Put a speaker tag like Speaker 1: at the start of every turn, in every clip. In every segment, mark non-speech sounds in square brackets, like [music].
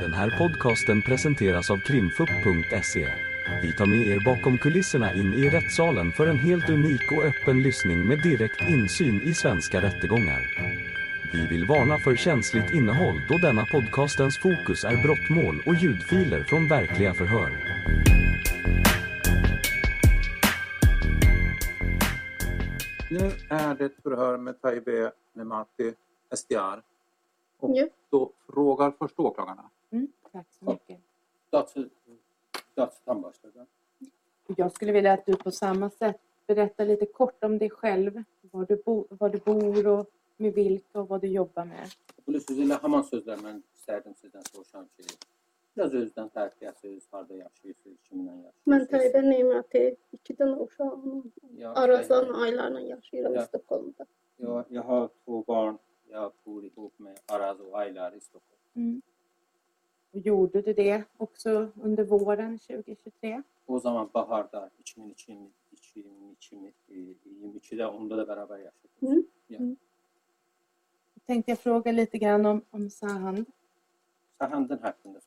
Speaker 1: Den här podcasten presenteras av krimfupp.se. Vi tar med er bakom kulisserna in i rättssalen för en helt unik och öppen lyssning med direkt insyn i svenska rättegångar. Vi vill varna för känsligt innehåll då denna podcastens fokus är brottmål och ljudfiler från verkliga förhör.
Speaker 2: Nu är det ett förhör med Taibeh Nemati Estiar. Och
Speaker 3: Ja.
Speaker 2: då frågar först åklagarna.
Speaker 4: Mm, tack så mycket. Jag skulle vilja att du på samma sätt berättar lite kort om dig själv. Var du, bo, var du bor och med vilka och vad du jobbar med.
Speaker 5: Mən istərdim sizdən soruşam ki, biraz özünüzdən tərəfiyyəsiniz, harda yaşayırsınız, kimlə
Speaker 3: Ben
Speaker 5: yaşayırsınız?
Speaker 3: Tayyip'e Nemati iki tane uşağım.
Speaker 5: Ja,
Speaker 3: Arazan aylarla. Stockholm'da.
Speaker 5: Jag, jag har två barn. Jag bor ihop med Araz och Aylar i Stockholm.
Speaker 4: Mm. Och gjorde du det också under våren 2023?
Speaker 5: O zaman baharda 2022 2022'de onda da beraber yaşadık.
Speaker 3: Hı.
Speaker 4: Då tänkte jag fråga lite grann om, om Sahand.
Speaker 5: Sahandın hakkında.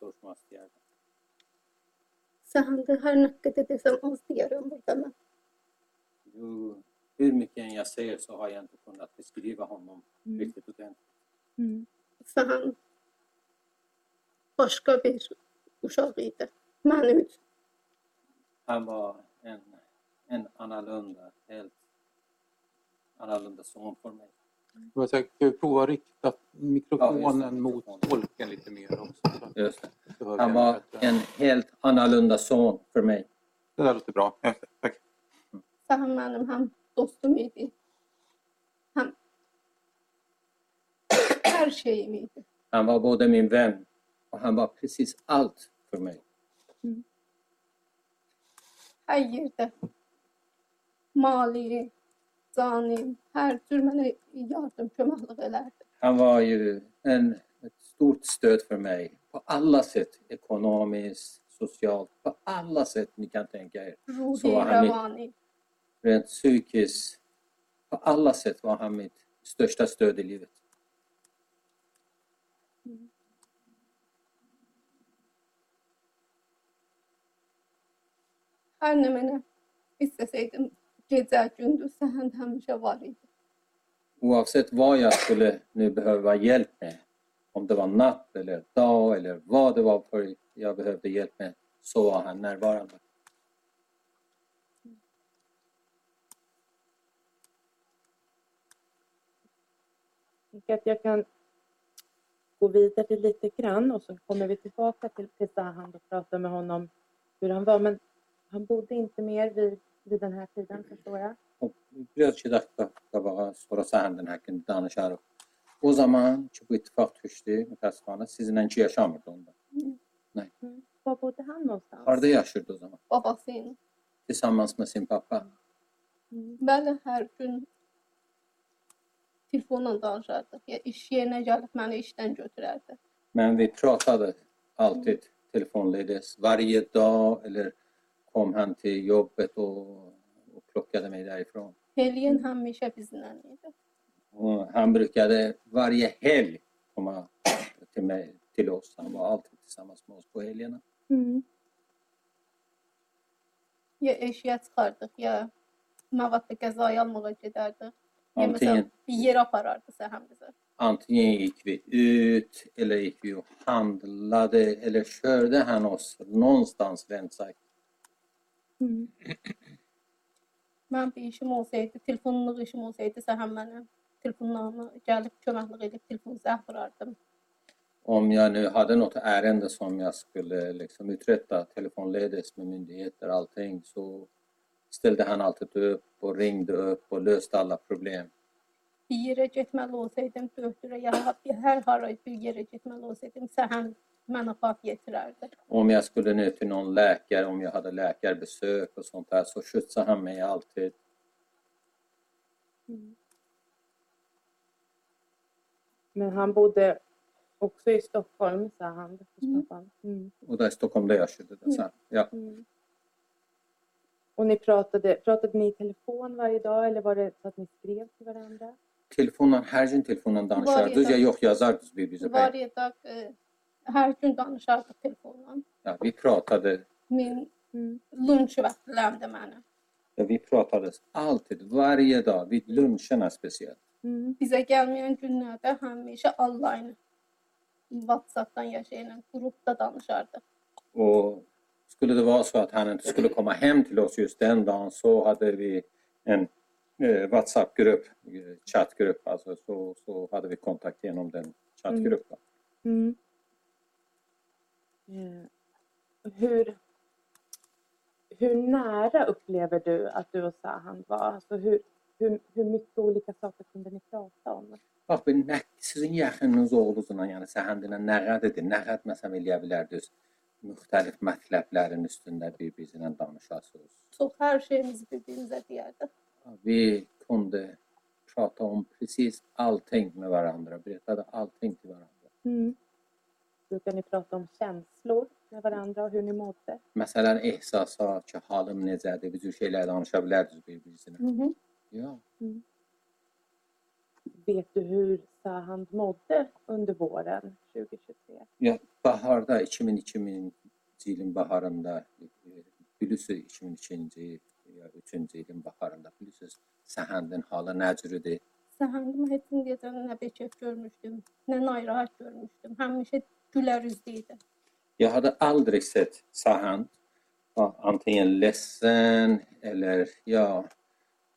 Speaker 3: Sahanda her ne kadar desem az diyorum burada ben.
Speaker 5: Jo, hur mycket jag säger så har jag inte kunnat beskriva honom
Speaker 4: Mm.
Speaker 5: riktigt ordentligt.
Speaker 4: Mm.
Speaker 3: Sahan başka bir uşağıydı. Ben üç.
Speaker 5: Han var en, en annorlunda, helt annorlunda son för mig.
Speaker 2: Då ska vi prova att rikta mikrofonen
Speaker 5: Ja,
Speaker 2: mot tolken lite mer också.
Speaker 5: Just det. Han var
Speaker 2: bättre.
Speaker 5: en helt annorlunda son för mig.
Speaker 2: Det där låter bra. Just det. Tack.
Speaker 3: Sahan benim hem dostumuydu. Hem her şeyimiydi.
Speaker 5: Han var både min vän och han var precis allt för mig.
Speaker 3: Her yerde mali, cani, her tür mənə yardım köməklik elərdi.
Speaker 5: Han var ju en, ett stort stöd för mig på alla sätt. Ekonomiskt, socialt, på alla sätt ni kan tänka er.
Speaker 3: Ruhi,
Speaker 5: Så var han mitt,
Speaker 3: rəvani.
Speaker 5: rent psykiskt, på alla sätt var han mitt största stöd i livet.
Speaker 3: Mənə istəsəydim, gecə, gündüz səhənd həmişə var idi.
Speaker 5: Oavsett vad jag skulle nu behöva hjälp med, om det var natt eller dag eller vad det var för jag behövde hjälp med, så var han närvarande.
Speaker 4: Att jag kan gå vidare lite grann och så kommer vi tillbaka till, till Sahand och prata med honom hur han var. Men Han bodde inte mer vid, vid den här tiden förstår jag.
Speaker 5: Biraz-iki dəqiqə qabağa sonra səhərindən haqqında danışarıq. O zaman ki bu ittifak düşdü mütəəssifana sizinlənki yaşamırdı onda.
Speaker 4: Nə? Baboda han någonstans?
Speaker 5: Harda yaşırdı o zaman?
Speaker 3: Babasının.
Speaker 5: Tillsammans med sin pappa.
Speaker 3: Bəli, hər gün telefonla danışardıq. Ya iş yerinə gəlib məni işdən götürərdi.
Speaker 5: Men vi pratade alltid telefonledes varje dag eller kom han till jobbet och, och plockade mig därifrån.
Speaker 3: Bizlə idi.
Speaker 5: Och han brukade varje helg komma till, mig, till oss. Han var alltid tillsammans med oss på helgerna.
Speaker 4: Mm.
Speaker 3: Ya eşya çıxardıq, ya məvadda qəzaya almağa gedərdik. Ya məsələn
Speaker 5: Antingen,
Speaker 3: bir yerə aparardı səhəm bizə.
Speaker 5: antingen gick vi ut eller gick vi och handlade eller körde han oss någonstans rent sagt.
Speaker 3: Mən bir işim olsaydı, telefonluq işim olsaydı səhəm mənə telefonlarımı gəlib köməklik edib telefon zəhvrardım.
Speaker 5: Om jag nu hade något ärende som jag skulle liksom uträtta telefonledes med myndigheter och allting så ställde han alltid upp och ringde upp och löste alla problem.
Speaker 3: Bir yerə getməli olsaydım, döktürə ya hər hara bir yerə getməli olsaydım, səhəm
Speaker 5: Om jag skulle ner till någon läkare, om jag hade läkarbesök och sånt där så skjutsade han mig alltid.
Speaker 4: Mm. Men han bodde också i Stockholm, sa han.
Speaker 3: Mm.
Speaker 4: Mm.
Speaker 5: Och där i Stockholm där jag körde det sen. Ja.
Speaker 4: Mm. Och ni pratade, pratade ni i telefon varje dag eller var det så att ni skrev till varandra?
Speaker 5: Telefondan, her gün telefondan danışardınız
Speaker 3: Var
Speaker 5: ya yox yazardınız bir-birinizə?
Speaker 3: Var da e, Her gün danışardıq telefonla.
Speaker 5: Ja, vi pratade,
Speaker 3: Min
Speaker 4: Mm.
Speaker 3: lunch vaxtlarımda mənə.
Speaker 5: ja, vi pratades alltid, varje dag, vid luncherna speciellt.
Speaker 4: Mm.
Speaker 3: Bizə gəlməyən günlərdə həmişə online WhatsApp'dan yaşayan qrupda danışardıq.
Speaker 5: Och skulle det vara så att han inte skulle komma hem till oss just den dagen så hade vi en eh, WhatsApp-grupp, eh, chattgrupp, alltså så, så hade vi kontakt genom den chattgruppen.
Speaker 4: Mm. Eh, Hur, hur nära upplever du att du och Sahand var? Alltså hur, hur, hur mycket olika saker kunde ni prata om?
Speaker 5: Bax bu nə sizin yaxınınız oğlunuzla, yəni səhandinə nə qədədir, nə qəd məsələn eləyə bilərdiniz müxtəlif mətləblərin üstündə bir-birinə danışasınız.
Speaker 3: Çox hər şeyimizi bir-birimizə deyərdik.
Speaker 5: Vi kunde prata om precis allting med varandra, berättade allting till varandra.
Speaker 4: Mm. Brukar ni prata om känslor med varandra och hur ni mådde?
Speaker 5: Məsələn, ehsasat, ki, halım necədir, bu cür şeylər danışa bilərdiniz bir-birinizlə.
Speaker 3: Hı -hı.
Speaker 5: Ja.
Speaker 4: Vet du hur Sahand mådde under våren 2023?
Speaker 5: Ya baharda 2002 ilin baharında e, bilirsiniz 2002-ci ya 3-cü ilin baharında bilirsiniz Səhandın halı nə cürüdür?
Speaker 3: Səhəndimi heç indiyəcən nə bekef görmüşdüm, nə narahat görmüşdüm. Həmişə gülər üzlü idi.
Speaker 5: Jag hade aldrig sett Sahand vara antingen ledsen eller ja,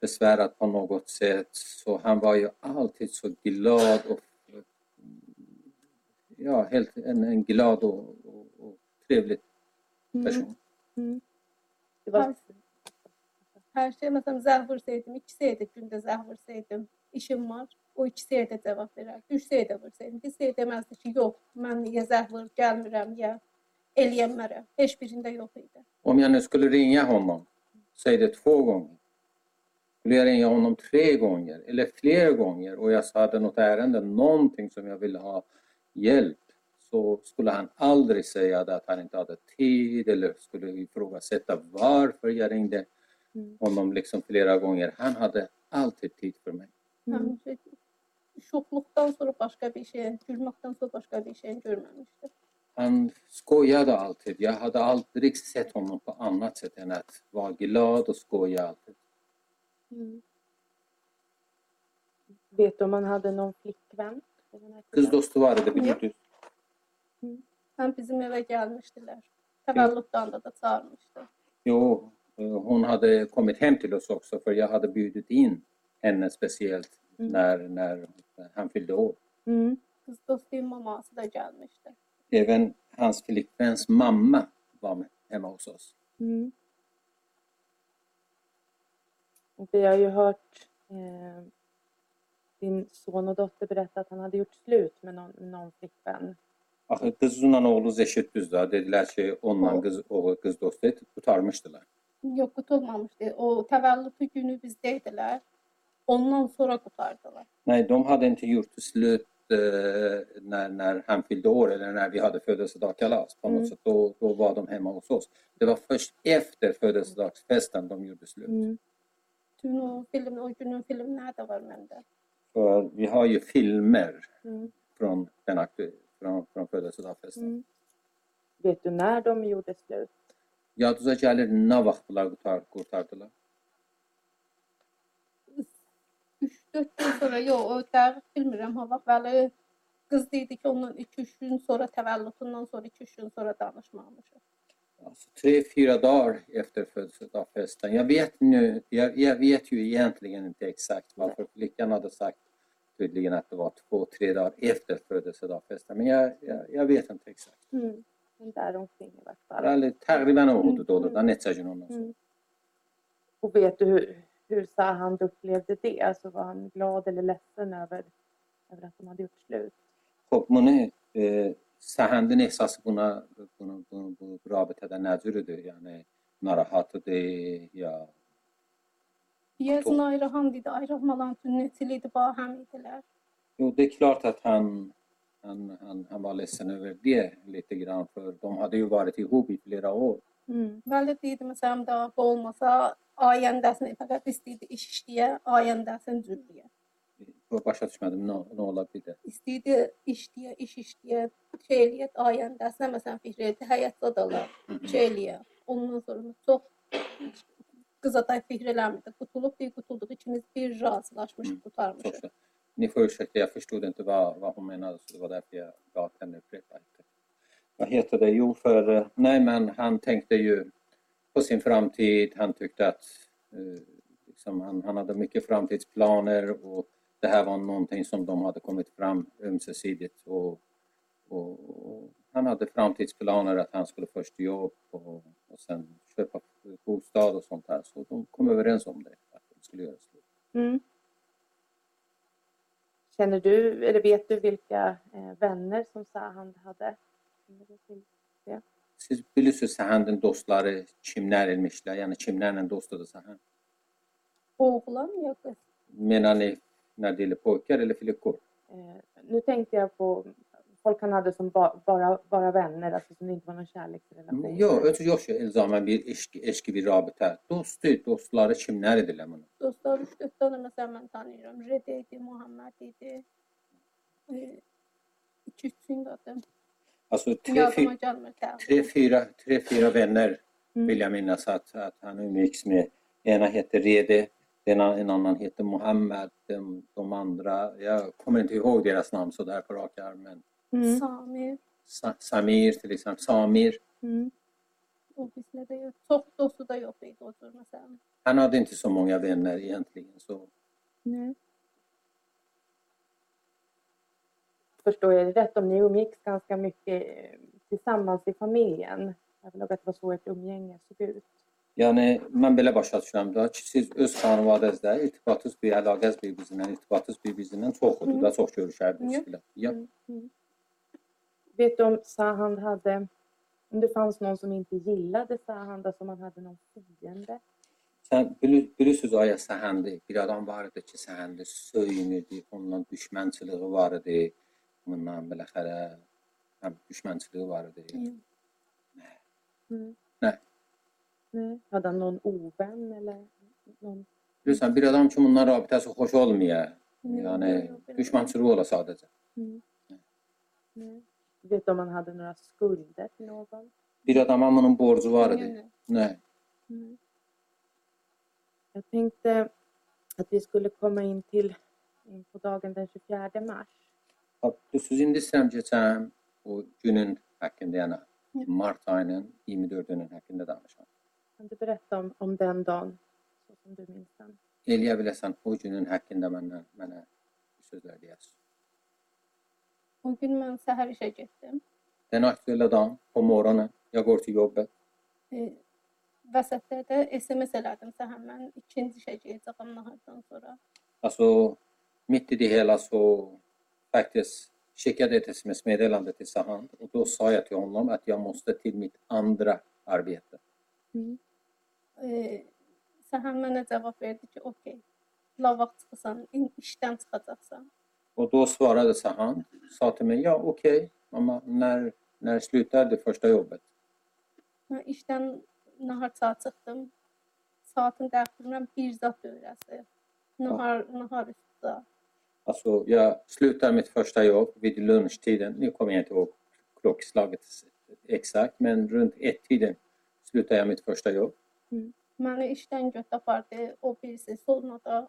Speaker 5: besvärad på något sätt. Så han var ju alltid så glad och ja, helt en, en glad och, och, och trevlig person.
Speaker 4: Mm. Det var,
Speaker 3: Her, şey məsələn zəh vursaydım, iki seydə gündə zəh vursaydım, işim var. O iki seydə cavab verərdi. Üç seydə vursaydım, bir seydə deməzdi ki, yox, mən ya zəh vur, gəlmirəm, ya eləyəmmərəm. Heç birində yox idi.
Speaker 5: Om jag nu skulle ringa honom, säg det två gånger. Skulle jag ringa honom tre gånger eller fler gånger och jag hade något ärende, någonting som jag ville ha hjälp, så skulle han aldrig säga att han inte hade tid eller skulle ifrågasätta varför jag ringde
Speaker 4: Mm.
Speaker 5: honom liksom flera gånger. Han hade alltid tid för mig.
Speaker 4: mm.
Speaker 3: Şoxluqdan sonra başqa bir şey, gülməkdən sonra başqa bir şey görməmişdim.
Speaker 5: Han skojade alltid. Jag hade aldrig sett honom på annat sätt än att vara glad och skoja alltid.
Speaker 4: Mm. Vet du om han hade någon flickvän?
Speaker 5: Kız dostu vardı bilirdiniz.
Speaker 3: Həm bizim evə gəlmişdilər. Təvəllüddən da çağırmışdı.
Speaker 5: Jo, eh, hon hade kommit hem till oss också för jag hade bjudit in henne speciellt
Speaker 4: Mm.
Speaker 5: när, när han fyllde år.
Speaker 4: Mm.
Speaker 3: Maması da gəlmişdi.
Speaker 5: Även hans flickväns mamma var med hemma hos oss.
Speaker 4: Mm. Och Vi har ju hört eh, din son och dotter berätta att han hade gjort slut med någon, någon flickvän.
Speaker 5: Axı qızla oğlu eşitdüzdür. Dedilər ki, onunla qız oğlu qız dostu qurtarmışdılar.
Speaker 3: Yox, qutulmamışdı. O təvəllüdü günü bizdə idilər. Ondan sonra qurtardılar.
Speaker 5: Nej, de hade inte gjort slut eh, när, när han fyllde år eller när vi hade födelsedagskalas. På något
Speaker 4: Mm.
Speaker 5: sätt. Då, då var de hemma hos oss. Det var först efter födelsedagsfesten de gjorde slut.
Speaker 4: Mm.
Speaker 5: För vi har ju filmer
Speaker 4: Mm.
Speaker 5: från, den från, från födelsedagsfesten.
Speaker 4: Mm. Vet du när de gjorde slut?
Speaker 5: Yadınıza gəlir nə vaxt bunlar qurtar, qurtardılar?
Speaker 3: 3-4 gün sonra, yox, dəqiq bilmirəm ha vaxt. Bəli, qız dedi ki, ondan 2-3 gün sonra təvəllüdündən sonra 2-3 gün sonra danışmamışıq.
Speaker 5: Alltså, tre, fyra dagar efter födelsedagsfesten. Jag vet, nu, jag, jag vet ju egentligen inte exakt varför flickan hade sagt tydligen att det var två, tre dagar efter födelsedagsfesten. Men jag, jag, jag vet inte exakt.
Speaker 4: Mm. Där omkring i vart fall.
Speaker 5: Oldu doludan neçə gün ondan sonra.
Speaker 4: Mm. Och vet du hur, hur Sahand upplevde det? Alltså var han glad eller ledsen över, över att de hade gjort slut?
Speaker 5: Xop, bunu e, Səhəndin ehsası buna, bunu, bunu, bu rabitədə nə cürüdür? Yəni narahatıdır ya
Speaker 3: Deyəsən ayrıhan dedi, ayrılmadan sünnətçili idi, ba həm idilər.
Speaker 5: Jo, det är klart att han, han, han, han var ledsen över det lite grann för de hade ju varit ihop i flera år.
Speaker 4: Mm.
Speaker 3: Bəli dedi, məsələn, də bu olmasa ayəndəsini fəqət istəyirdi iş işləyə, ayəndəsini cürləyə.
Speaker 5: başa düşmədim nə, nə ola də.
Speaker 3: İstəyirdi işləyə, iş işləyə, şey eləyə, ayəndə məsələn etdi, həyatda da olar, şey eləyə. Ondan sonra çox qıza da fikir eləmirdi. Qutulub deyə qutulduq. İkimiz bir razılaşmışıq,
Speaker 5: Mm,
Speaker 3: qutarmışıq.
Speaker 5: Ni får ursäkta, jag förstod inte vad, vad hon menade så det var därför jag gav henne upprepa. Vad heter det? Jo, för nej men han tänkte ju på sin framtid. Han tyckte att eh, liksom, han, han hade mycket framtidsplaner och det här var någonting som de hade kommit fram ömsesidigt och, och, och han hade framtidsplaner att han skulle först jobb och, och sen köpa bostad och sånt där. Så de kom överens om det, att de skulle göra slut.
Speaker 4: Mm. Känner du, eller vet du vilka eh, vänner som Sahand hade?
Speaker 5: Siz bilirsiniz Səhanın dostları kimlər imişlər, yəni kimlərlə dostdur Səhan?
Speaker 3: Oğlan ya qız.
Speaker 5: Menar ni när det gäller pojkar eller flickor?
Speaker 4: Eh, nu tänkte jag på folk han hade som ba, bara, bara vänner, alltså som inte var någon kärleksrelation.
Speaker 5: Yox, özü yox ki, elzamən bir eşki, eşki bir rabitə. Dostdur, dostları kimlər idilər bunun?
Speaker 3: Dostlar 3-4 dənə məsələn mən tanıyıram. Rede idi, Muhammed idi. 2-3 adım.
Speaker 5: Alltså tre, fyra, tre, fyra, tre, fyra vänner
Speaker 4: Mm.
Speaker 5: vill jag minnas att, att han umgicks med. Ena heter Rede, en, en annan heter Mohammed, de, de andra, jag kommer inte ihåg deras namn så där på rak arm, men
Speaker 4: Mm.
Speaker 3: Samir,
Speaker 5: Sa, Samir till exempel, Samir,
Speaker 4: Mm.
Speaker 5: han hade inte så många vänner egentligen. Så
Speaker 4: Nej. Förstår jag det rätt? Om ni umgicks ganska mycket eh, tillsammans i familjen? Jag vill att det var så ert umgänge såg ut.
Speaker 5: Mən belə başa düşürəm da ki, siz öz xanavadənizdə irtibatınız bir əlaqəz bir-birinə, irtibatınız bir-birinə çoxudur da, çox görüşərdiniz
Speaker 3: Ja.
Speaker 5: filan.
Speaker 4: Mm. Vet du om Sahand hade, om det fanns någon som inte gillade Sahand, alltså om han hade någon fiende?
Speaker 5: bilir, bilirsiniz aya Səhəndi, bir adam var idi ki, Səhəndi söyünürdü, onunla düşmənçiliyi var idi. Biləxərə həm düşmənçiliyi var idi.
Speaker 3: Mm.
Speaker 4: Mm.
Speaker 5: Nej.
Speaker 4: Nej. Hade han någon ovän eller någon?
Speaker 5: Bilirsən, bir adam ki, bundan rabitəsi xoş olmaya,
Speaker 3: belə.
Speaker 5: düşmənçiliyi ola sadəcə.
Speaker 4: Mm. Nej. Vet om han hade några skulder till någon?
Speaker 5: Bir adama bunun borcu var idi.
Speaker 4: Mm. Jag tänkte att vi skulle komma in till in på dagen den 24 mars.
Speaker 5: Düzsüz indi istəyirəm keçəm o günün haqqında, yəni mart ayının 24-ünün haqqında danışam.
Speaker 4: Kan du berätta om, den dagen som du minns den?
Speaker 5: Eləyə biləsən o günün haqqında məndən mənə bir sözlər deyəsən.
Speaker 3: o gün mən səhər işə getdim.
Speaker 5: Den aktuella dagen på morgonen, jag går till jobbet.
Speaker 3: E, vəsətlərdə SMS elədim səhər mən ikinci işə gedəcəm nahardan sonra.
Speaker 5: Alltså mitt i det hela så faktiskt skickade ett sms-meddelande till Sahan och då sa jag till honom att jag måste till mitt andra arbete.
Speaker 4: Mm.
Speaker 3: E, çıxacaqsan.
Speaker 5: Och då svarade Sahan, sa till mig, ja okej mamma, när, när slutar det första jobbet?
Speaker 3: Işdən nahar saat bir zat öyrəsi. Nahar, nahar üstü.
Speaker 5: Alltså jag slutar mitt första jobb vid lunchtiden. Nu kommer jag inte ihåg klockslaget exakt, men runt ett-tiden slutar jag mitt första jobb.
Speaker 3: Məni işdən götür apardı. O birisi Solnada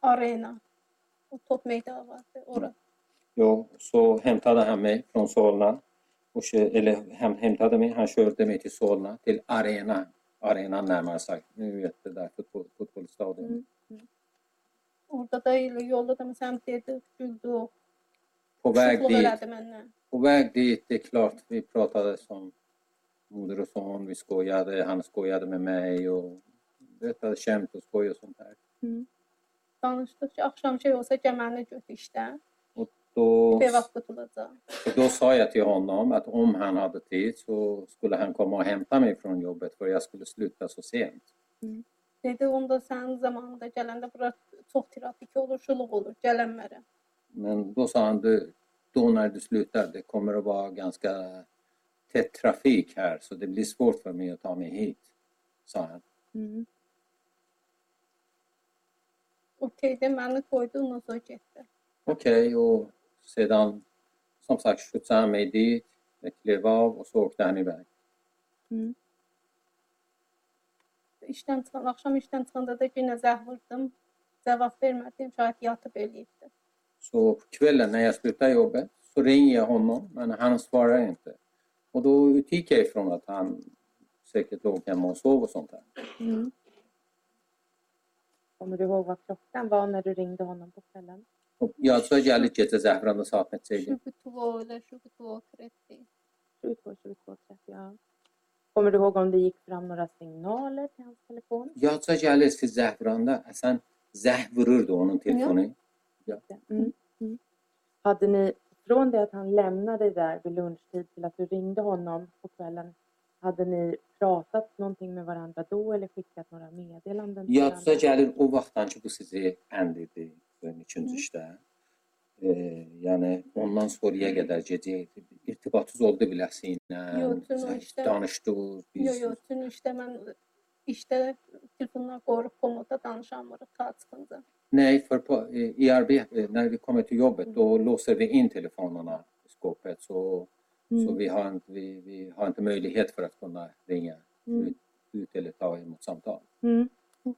Speaker 3: arena. O top meydanı vardı. Ora.
Speaker 5: Jo, så hämtade han mig från Solna. Och, eller häm- hämtade mig, han körde mig till Solna, till Arena. Arenan närmare sagt. Nu vet det där fotboll, fotbollsstadion.
Speaker 4: Mm.
Speaker 3: Orada da yolda da məsələn dedi, güldü.
Speaker 5: På väg dit,
Speaker 3: məndən.
Speaker 5: på väg dit, det är klart, vi pratade som moder och son. Vi skojade, han skojade med mig och berättade skämt och skoj och sånt där.
Speaker 4: Mm.
Speaker 3: Danışdıq ki, axşam şey olsa götür işdən.
Speaker 5: Då, då sa jag till honom att om han hade tid så skulle han komma och hämta mig från jobbet för jag skulle sluta så sent.
Speaker 3: Dedi, onda sənin zamanında gələndə bura çox trafik olur, şuluq olur, gələnmərəm.
Speaker 5: Men då sa han, du, då när du slutar, det kommer att vara ganska tätt trafik här så det blir svårt för mig att ta mig hit, sa han.
Speaker 4: Mm.
Speaker 3: Okej, det mannen koydum och så gitti.
Speaker 5: Okej, och sedan som sagt skjutsade han mig dit. Jag klev av och så åkte han iväg.
Speaker 4: Mm.
Speaker 3: İşten çıkan, akşam işten çıkanda da yine zah vurdum. Cevap vermedim, şayet yatıp ölüydü.
Speaker 5: Så kvällen när jag slutar jobbet så ringer jag honom men han svarar inte. Och då utgick jag ifrån att han säkert låg hemma och sov och sånt där.
Speaker 4: Mm. Kommer du ihåg vad klockan var när du ringde honom på kvällen?
Speaker 5: Yozda geldik gece Zəhranı saat neçəydi?
Speaker 3: 22 eller 22.30.
Speaker 4: 22, 22, 30, ja. Kommer du ihåg om det gick fram några signaler till hans telefon?
Speaker 5: Yozda gəlir ki, Zəhranda Həsən zəh vururdu onun telefonu.
Speaker 4: Mm. Mm. Hade ni, från det att han lämnade dig där vid lunchtid till att du ringde honom på kvällen, hade ni pratat någonting med varandra då eller skickat några meddelanden? varandra?
Speaker 5: gəlir o vaxtdan ki, bu sizi əndirdi bu üçüncü işdə. Yəni ondan sonraya qədər gecə irtibatınız oldu biləsinlə.
Speaker 3: Yox, tüm o işdə-
Speaker 5: danışdınız. biz-
Speaker 3: Yo yo, tüm işte mən işte telefonlar qorup komoda danışamırıq ta çıxınca.
Speaker 5: Nej, för på, i arbete, när vi kommer till jobbet, då låser vi in telefonerna i skåpet. Så, så
Speaker 4: Mm.
Speaker 5: vi, har inte, vi, vi har inte möjlighet för att kunna ringa
Speaker 4: Mm.
Speaker 5: ut, ut eller ta emot samtal.
Speaker 4: Mm. Och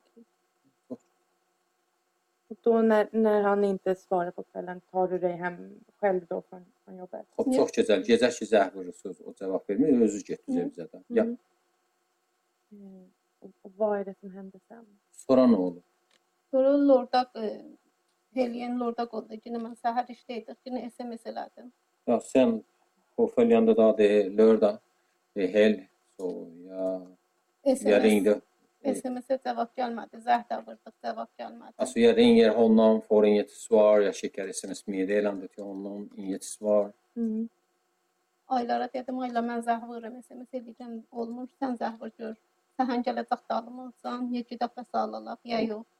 Speaker 4: då när, när han inte svarar på kvällen, tar du dig hem själv då från, från jobbet?
Speaker 5: Hop
Speaker 3: Niye?
Speaker 5: çox gözəl. Gecə ki zəh vurursunuz, o cavab vermir, özünüz getdiniz
Speaker 3: Hı.
Speaker 5: evizə də. Ya,
Speaker 4: Mm. Mm. Och, och vad är det som hände sen?
Speaker 5: sonra nə olur?
Speaker 3: Sonra lorda e, Heliyen lorda oldu. Yine mən səhər işdəydik. Yine SMS elədim.
Speaker 5: Ja, sen på följande dag, det är lördag, det är helg, så jag, jag
Speaker 3: SMS,
Speaker 5: ringde. Alltså jag ringer honom, får inget svar, jag skickar sms-meddelande till honom, inget svar.
Speaker 4: Mm.
Speaker 3: Aylara dedim, olmur, olsan, ya dəfə sağlalaq, ya yox.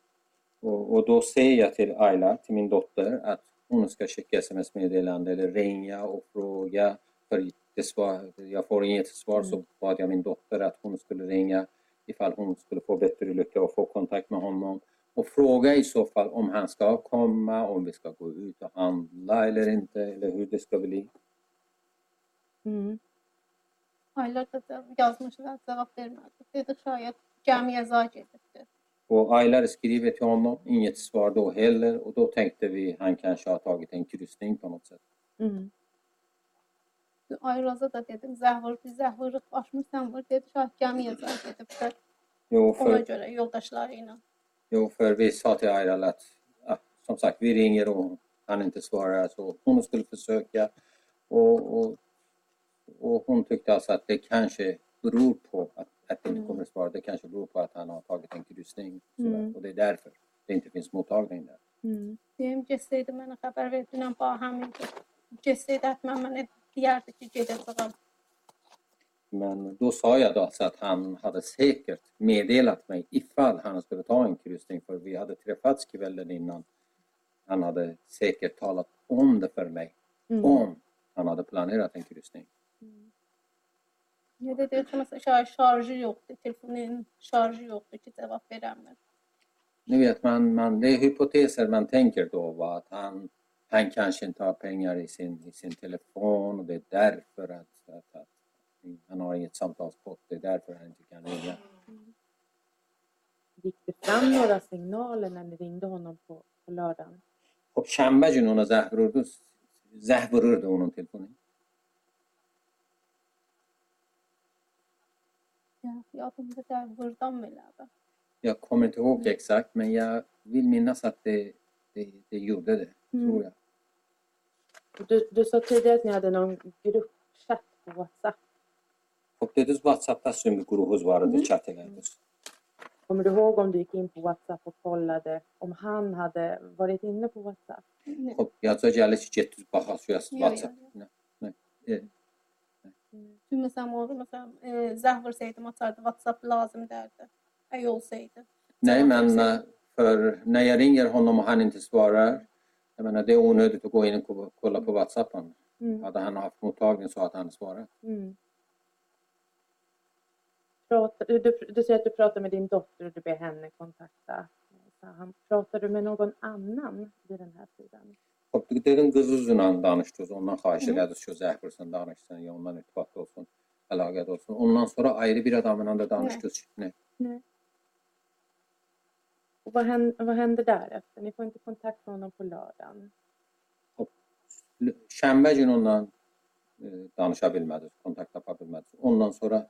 Speaker 5: Och, och då säger jag till Ayla, till min dotter, att hon ska skicka sms-meddelande eller ringa och fråga. För det svar, jag får inget svar. Så bad jag min dotter att hon skulle ringa ifall hon skulle få bättre lycka och få kontakt med honom. Och fråga i så fall om han ska komma, om vi ska gå ut och handla eller inte, eller hur det ska bli.
Speaker 4: Mm.
Speaker 3: Aylar yazmışlar.
Speaker 5: Och Ayla skriver till honom, inget svar då heller. Och då tänkte vi han kanske har tagit en kryssning på något sätt.
Speaker 4: Mm.
Speaker 3: Ayraza da dedim, zəh vur, biz zəh vuruq, başmırsan vur. Dedi, şayət gəmiyə zay gedibdir.
Speaker 5: Jo,
Speaker 3: Ona görə yoldaşları ilə.
Speaker 5: jo, för vi sa till Ayla att, ja, som sagt, vi ringer och han inte svarar. Så hon skulle försöka. Och, och, och hon tyckte alltså att det kanske beror på att, att det inte kommer att svara. Det kanske beror på att han har tagit en kryssning. sådär.
Speaker 4: Mm.
Speaker 5: Och det är därför det inte finns mottagning där.
Speaker 4: Mm.
Speaker 3: Deyim, getsəydi mənə xəbər verdinəm, bax, həmin getsəydi, həttəmən gedəcəyəm.
Speaker 5: Men då sa jag då alltså att han hade säkert meddelat mig ifall han skulle ta en kryssning för vi hade träffats kvällen innan. Han hade säkert talat om det för mig
Speaker 4: Mm.
Speaker 5: om han hade planerat en kryssning.
Speaker 3: Nə dedi ki, məsələn, şayət şarjı yoxdur, telefonun şarjı yoxdur ki.
Speaker 5: Ni vet, man, man, det är hypoteser man tänker då va? att han, han kanske inte har pengar i sin, i sin telefon och det är därför att, att, att han har inget samtalskort. Det är därför han inte kan ringa.
Speaker 4: Gick det fram några signaler när ni ringde honom på, på lördagen?
Speaker 5: خب شنبه جون اونا زه vururdu. Zeh vururdu onun telefonu.
Speaker 3: Ya, yadımda da vurdam elədi.
Speaker 5: Jag kommer inte ihåg exakt men jag vill minnas att det, det, det gjorde det,
Speaker 4: Mm.
Speaker 5: tror jag.
Speaker 4: Du, du sa tidigare att ni hade någon gruppchatt på WhatsApp.
Speaker 5: خب dediniz WhatsApp'ta sümü grubunuz vardı,
Speaker 3: Mm.
Speaker 5: chat ederdiniz.
Speaker 4: Kommer du ihåg om du gick in på WhatsApp och kollade om han hade varit inne på WhatsApp?
Speaker 3: Nə?
Speaker 5: خب yadca gəlir ki, getdiniz baxasınız
Speaker 3: Yo,
Speaker 5: WhatsApp.
Speaker 3: yo,
Speaker 5: Nə, nə, e,
Speaker 3: Tüm məsələn, olur, məsələn, e, zəh vursaydım, açardı, WhatsApp lazım dərdi. Əgər olsaydı.
Speaker 5: Nej,
Speaker 3: Cevap
Speaker 5: men
Speaker 3: verseydim.
Speaker 5: eh, för när jag ringer honom och han inte svarar, jag menar det är onödigt att gå in och ko- kolla på WhatsAppen.
Speaker 4: Mm.
Speaker 5: Hade han haft mottagning så hade han svarat.
Speaker 4: Mm. Du, du, du säger att du pratar med din dotter och du ber henne kontakta han. Pratar du med någon annan vid den här tiden?
Speaker 5: Dedim qızınla danışdınız, ondan xahiş elədiniz ki, o zəhvirsin, danışsın, ya ondan irtibatda olsun, əlaqədə olsun. Ondan sonra ayrı bir adamla da danışdınız. Ne?
Speaker 4: Och vad händer, vad händer därefter? Ni får inte kontakt med honom på lördagen.
Speaker 5: Şənbə günü onunla danışa bilmədiniz, kontakt tapa bilmədiniz. Ondan sonra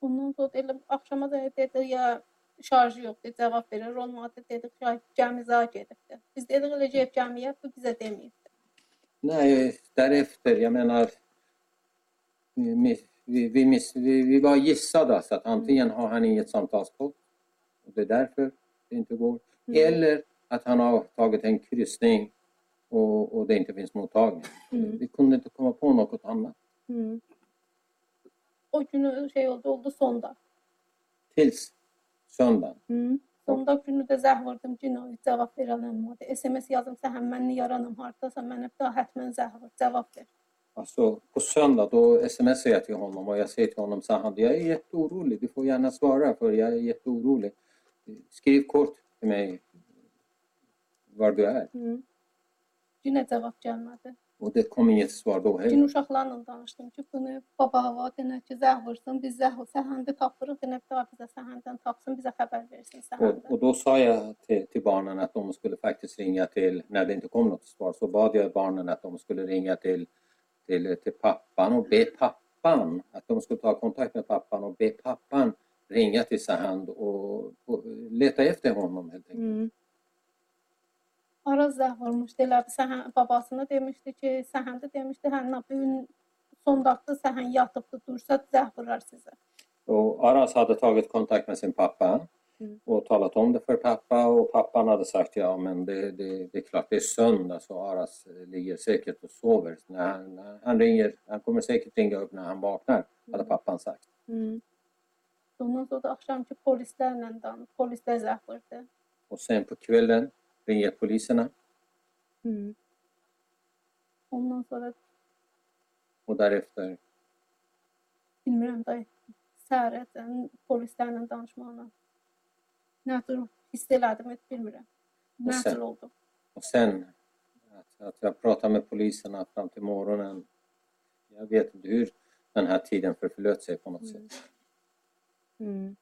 Speaker 3: Ondan sonra elə axşama da dedi ya şarjı yoxdur, cavab verir. Olmadı dedik ki, gəmizə gedibdi. Biz dedik elə gedib gəmiyə, bu bizə deməyibdi.
Speaker 5: Nej, därefter, jag menar, vi, vi, vi, miss, vi, vi var gissade så att antingen har han inget samtalskort det är därför det inte går. Eller att han har tagit en kryssning och, och det inte finns mottagning.
Speaker 4: Mm.
Speaker 5: Vi kunde inte komma på något annat.
Speaker 4: Mm.
Speaker 3: O günü şey oldu, oldu sonda.
Speaker 5: Tills söndagen.
Speaker 4: Mm.
Speaker 3: Sonda günü də zəh vurdum, cinayət cavab verən olmadı. SMS yazdım, sən mən yaranım, hardasan, mənə daha həttəmən zəh vur, cavab ver.
Speaker 5: Alltså på söndag då smsar jag till honom och jag säger till honom så han, jag är jätteorolig, du får gärna svara för jag är jätteorolig. Skriv kort till mig var du är.
Speaker 3: Cinə cavab gəlmədi.
Speaker 5: Och det kom inget svar då
Speaker 3: Cin
Speaker 5: heller.
Speaker 3: uşaqlarla danışdım ki, bunu baba hava denə ki, zəh vursun, biz zəh səhəndi tapırıq, denə bir daha bizə səhəndən tapsın, bizə xəbər versin səhəndə.
Speaker 5: och då sa jag till, till barnen att de skulle faktiskt ringa till, när det inte kom något svar, så bad jag barnen att de skulle ringa till, till, till pappan och be pappan, att de skulle ta kontakt med pappan och be pappan ringa till Sahand och, och leta efter honom helt enkelt.
Speaker 4: Mm.
Speaker 3: Araz zəh vurmuşdu, elə bir səhən babasına demişdi ki, səhəndə demişdi, hə, nə bu gün sondaqda səhən yatıbdı, dursa zəh vurar sizə.
Speaker 5: Och Aras hade tagit kontakt med sin pappa
Speaker 4: Mm.
Speaker 5: och talat om det för pappa och pappan hade sagt ja men det, det, det är klart det är söndag så Aras eh, ligger säkert och sover. När han, när han ringer, han kommer säkert ringa upp när han vaknar, hade pappan sagt.
Speaker 4: Mm.
Speaker 3: Ondan sonra da axşamki polislərlə danış, polislər zəh vurdu.
Speaker 5: Och sen på kvällen ringer poliserna
Speaker 4: Mm.
Speaker 3: Ondan sonra
Speaker 5: och därefter
Speaker 3: bilmirəm da səhərəcən polislərlə danışmaqla nə tür hiss elədim, bilmirəm. Nə
Speaker 5: Sən-
Speaker 3: tür oldu.
Speaker 5: och sen att, att jag pratar med poliserna fram till morgonen. Jag vet inte hur den här tiden förflöt sig på något sätt.
Speaker 4: Mm.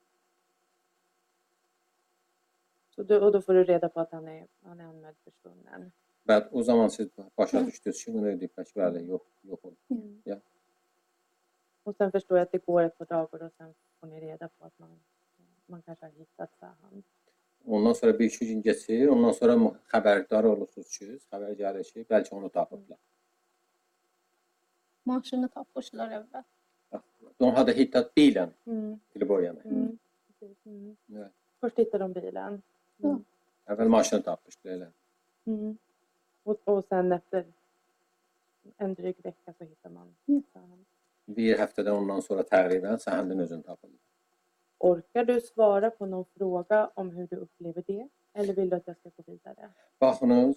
Speaker 4: Så och då får du reda på att han är, han är anmäld försvunnen.
Speaker 5: Ve o zaman siz başa düştünüz. Şimdi ne diyeyim? Böyle yok, yok oldu.
Speaker 3: Mm. Ja.
Speaker 4: Och sen förstår jag att det går ett par dagar och sen får ni reda på att man, man kanske har hittat Sahan.
Speaker 5: Ondan sonra bir iki gün keçir, ondan sonra xəbərdar olursunuz ki, xəbər gəlir ki, bəlkə onu tapıblar.
Speaker 3: Maşını tapmışlar əvvəl.
Speaker 5: De hade hittat bilen
Speaker 4: Mm.
Speaker 5: till att börja med.
Speaker 4: Mm. Mm.
Speaker 5: Ja.
Speaker 4: Först hittar de bilen. Mm.
Speaker 5: Əvvəl maşını tapmışdı elə.
Speaker 4: Mm. Och, och sen efter en dryg vecka så hittar man
Speaker 3: Mm.
Speaker 4: Sahan.
Speaker 5: Bir həftədən ondan sonra təqribən Səhəndin özünü tapıldı.
Speaker 4: Orkar du svara på någon fråga om hur du upplever det? Eller vill du att jag ska gå vidare?
Speaker 5: Baxınız,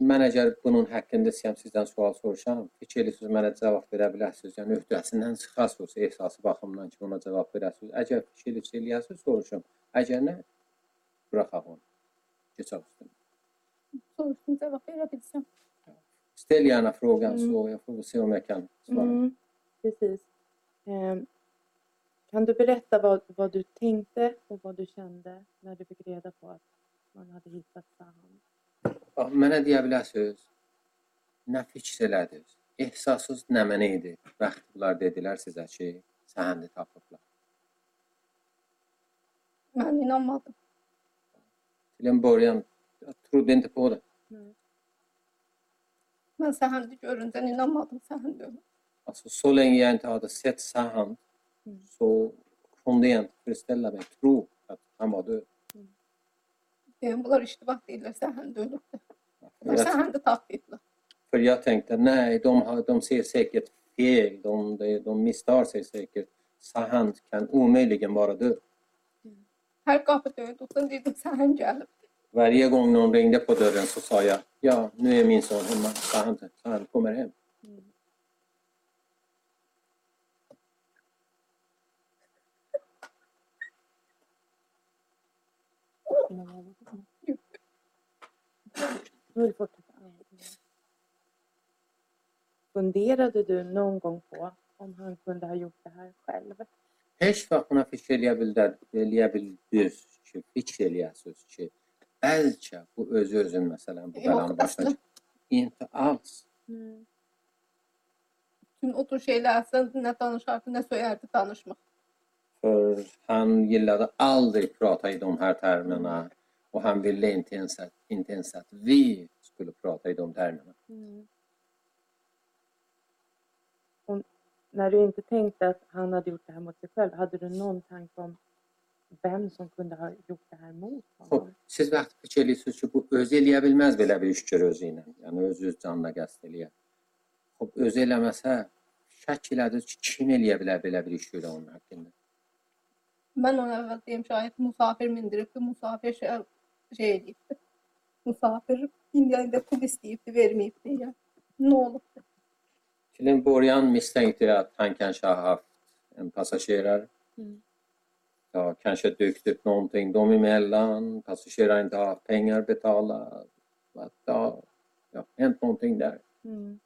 Speaker 5: mən əgər bunun haqqında istəyəm sizdən sual soruşam, fikir edirsiniz mənə cavab verə bilərsiniz. Yəni öhdəsindən çıxasınız ehsası baxımından ki, ona cavab verəsiniz. Əgər fikir edirsiniz eləyəsiniz, soruşun. Əgər nə, buraxaq onu. Keçək üstüne.
Speaker 3: Soruşdum, cavab verə bilsəm.
Speaker 5: Ställ gärna frågan
Speaker 4: Mm.
Speaker 5: så jag får se om jag kan svara.
Speaker 4: Mm, precis. Ehm, kan du berätta vad, vad du tänkte och vad du kände när du fick reda på att man hade hittat Sahan?
Speaker 5: Bax, Mənə deyə bilərsiniz, nə fikir elədiniz? Ehsasınız nə mənə idi? Bəxt bunlar dedilər sizə ki, səhəndi tapıblar.
Speaker 3: Mən inanmadım.
Speaker 5: Till en början, jag trodde inte på det.
Speaker 4: Nej.
Speaker 3: Mən səhəndi görüncə inanmadım səhəndə ölüb.
Speaker 5: Alltså så länge jag inte hade sett Sahand
Speaker 4: Mm.
Speaker 5: så kunde jag inte föreställa mig, tro att han var död.
Speaker 3: Deyəm, bunlar iştibah deyirlər, səhəndə ölübdür.
Speaker 5: För jag, för tänkte, nej, de, har, de ser säkert fel, de, de, de misstar sig säkert. Sahand kan omöjligen vara död. Varje gång någon ringde på dörren så sa jag, ja, nu är min son hemma. Sahand, Sahand kommer hem.
Speaker 4: Mm. Nu vill fortsätta. Funderade du någon gång på om han kunde ha gjort det här själv?
Speaker 5: هیچ وقت fikirləyə bilər, eləyə bildir ki, fikir eləyəsiniz ki, bəlkə bu özü özün məsələn bu
Speaker 3: Yox,
Speaker 5: bəlanı başına
Speaker 3: əslən.
Speaker 5: İnti alls.
Speaker 4: Mm.
Speaker 3: Bütün o tür şeyler aslında ne danışardı ne söylerdi danışmak.
Speaker 5: För han gillade aldrig prata i de här termerna och han ville inte ens att, inte ens att vi skulle prata i de termerna.
Speaker 4: Mm. Och när du inte tänkte att han hade gjort det här mot sig själv, hade du någon tanke om vem som kunde ha gjort det här mot honom?
Speaker 5: siz vaqt eləyirsiniz ki, bu özü eləyə bilməz belə bir iş gör özü ilə. Yəni öz öz canına qəsd eləyə. Xop özü eləməsə şək elədiniz ki, kim eləyə bilər belə bir iş görə onun haqqında?
Speaker 3: Ben ona evvel diyeyim şayet misafir mindirip de misafir şey, şey. Misafir India'da pul isteyipti vermeyipti ya. Ne olup da.
Speaker 5: Till en början misstänkte jag att han kanske har haft en passagerare.
Speaker 4: Mm.
Speaker 5: Det har kanske dykt upp någonting dem emellan. Passageraren inte har haft pengar betala. Att det har ja, hänt någonting där.
Speaker 4: Mm.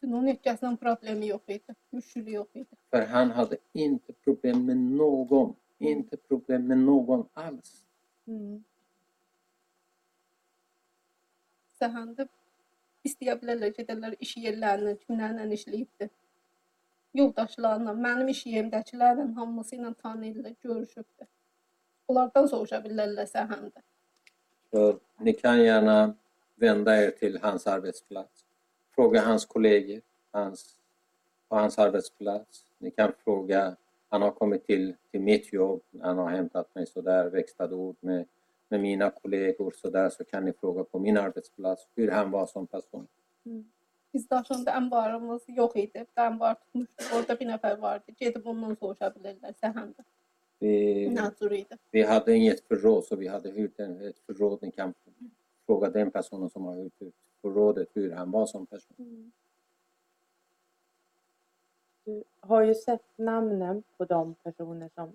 Speaker 3: Bütün onun ülkəsinin problemi yok idi. Müşkülü yok idi.
Speaker 5: För han hade inte problem med någon. Inte problem med någon alls.
Speaker 4: Mm.
Speaker 3: Mənim iş yerimdəkilərlə hamısı ilə tanıyırlar, görüşübdü. Onlardan soruşa bilərlər.
Speaker 5: För ni kan gärna vända er till hans arbetsplats. Fråga hans kollegor hans, på hans arbetsplats. Ni kan fråga, han har kommit till, till mitt jobb, han har hämtat mig sådär, växlade ord med, med mina kollegor sådär, så kan ni fråga på min arbetsplats hur han var som person.
Speaker 3: Biz daşında ənbarımız yox idi. Ənbar tutmuşduq. Orada bir nəfər vardı. Gedib ondan soruşa bilərlər səhəndə.
Speaker 5: Vi,
Speaker 3: idi.
Speaker 5: vi hade inget förråd, så vi hade hyrt en, ett förråd. Ni kan fråga den personen som har hyrt ut förrådet hur han var som person.
Speaker 4: Du har ju sett namnen på de personer som,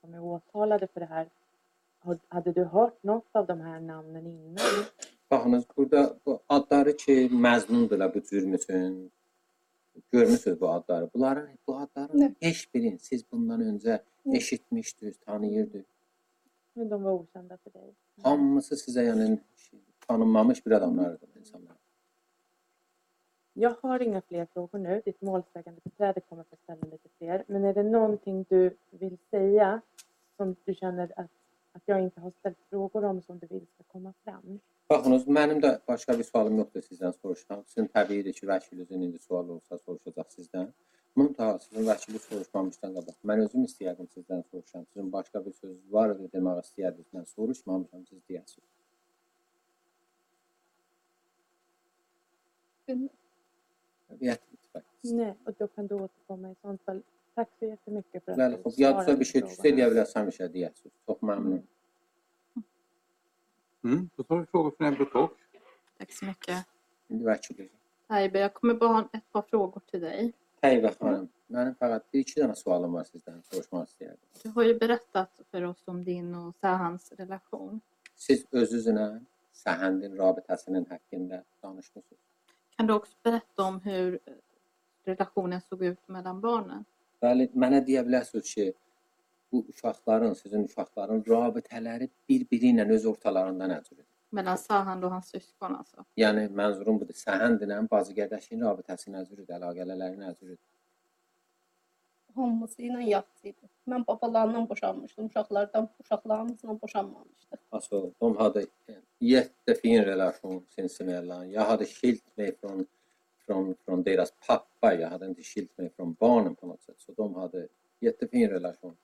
Speaker 4: som är åtalade för det här. Har- Hade du hört något av de här namnen innan?
Speaker 5: Baxınız, burada bu adları ki, məzmundurlar bu cürm üçün. Görmüsünüz bu adları. Bunların, bu adların
Speaker 3: Ne?
Speaker 5: heç birini siz bundan öncə
Speaker 3: Ne?
Speaker 5: eşitmişdiniz, tanıyırdınız.
Speaker 4: Men de var okända för dig?
Speaker 5: Hamısı sizə yəni tanınmamış bir adamlardır insanlar.
Speaker 4: Jag har inga fler frågor nu. Ditt målsägande beträde kommer få ställa lite fler. Men är det någonting du vill säga som du känner att, att jag inte har ställt frågor om som du vill ska komma fram?
Speaker 5: Baxınız, mənim də başqa bir sualım yoxdur sizdən soruşsam. Sizin təbiidir ki, vəkilinizin indi sual olsa soruşacaq sizdən. Müntəha sizin vəkili soruşmamışdan qabaq. Mən özüm istəyərdim sizdən soruşam. Sizin başqa bir sözünüz var idi demək istəyərdiniz. Mən soruşmamışam, siz deyəsiniz. Jättebra.
Speaker 4: Nej, och då kan du återkomma i sånt fall. Tack så jättemycket för att du svarade på
Speaker 5: bilərsəm işə deyəsiniz. Çox məmnun.
Speaker 2: Mm, då tar vi frågor från Ebbe Talk.
Speaker 6: Tack så mycket.
Speaker 5: Vəkili.
Speaker 6: Taibe, jag kommer bara ha ett par frågor till dig.
Speaker 5: Təyyibə xanım, mənim fəqət bir iki dənə sualım var.
Speaker 6: Du har ju berättat för oss om din och Sahans relation.
Speaker 5: Siz özünüzlə Səhəndin rabitəsinin haqqında danışmısınız.
Speaker 6: Kan du också berätta om hur eh, relationen såg ut mellan barnen?
Speaker 5: Bəli, mənə deyə bilərsiniz ki, bu uşaqların, sizin uşaqların rabitələri bir-biri ilə öz ortalarında nə cürdür?
Speaker 6: Mellan Sahan och hans syskon alltså.
Speaker 5: Yəni mənzurum budur, Səhəndinlə bacı qardaşın rabitəsi nə cürdür, əlaqələri nə cürdür?
Speaker 3: Hamısı ilə yaxşı idi. Mən babalarından boşanmışdım. Uşaqlardan, uşaqlarımızla boşanmamışdıq.
Speaker 5: Alltså, de hade jättefin relation sinsemellan. Jag hade skilt mig från, från, från deras pappa. Jag hade inte skilt mig från barnen på något sätt. Så de hade jättefin relation.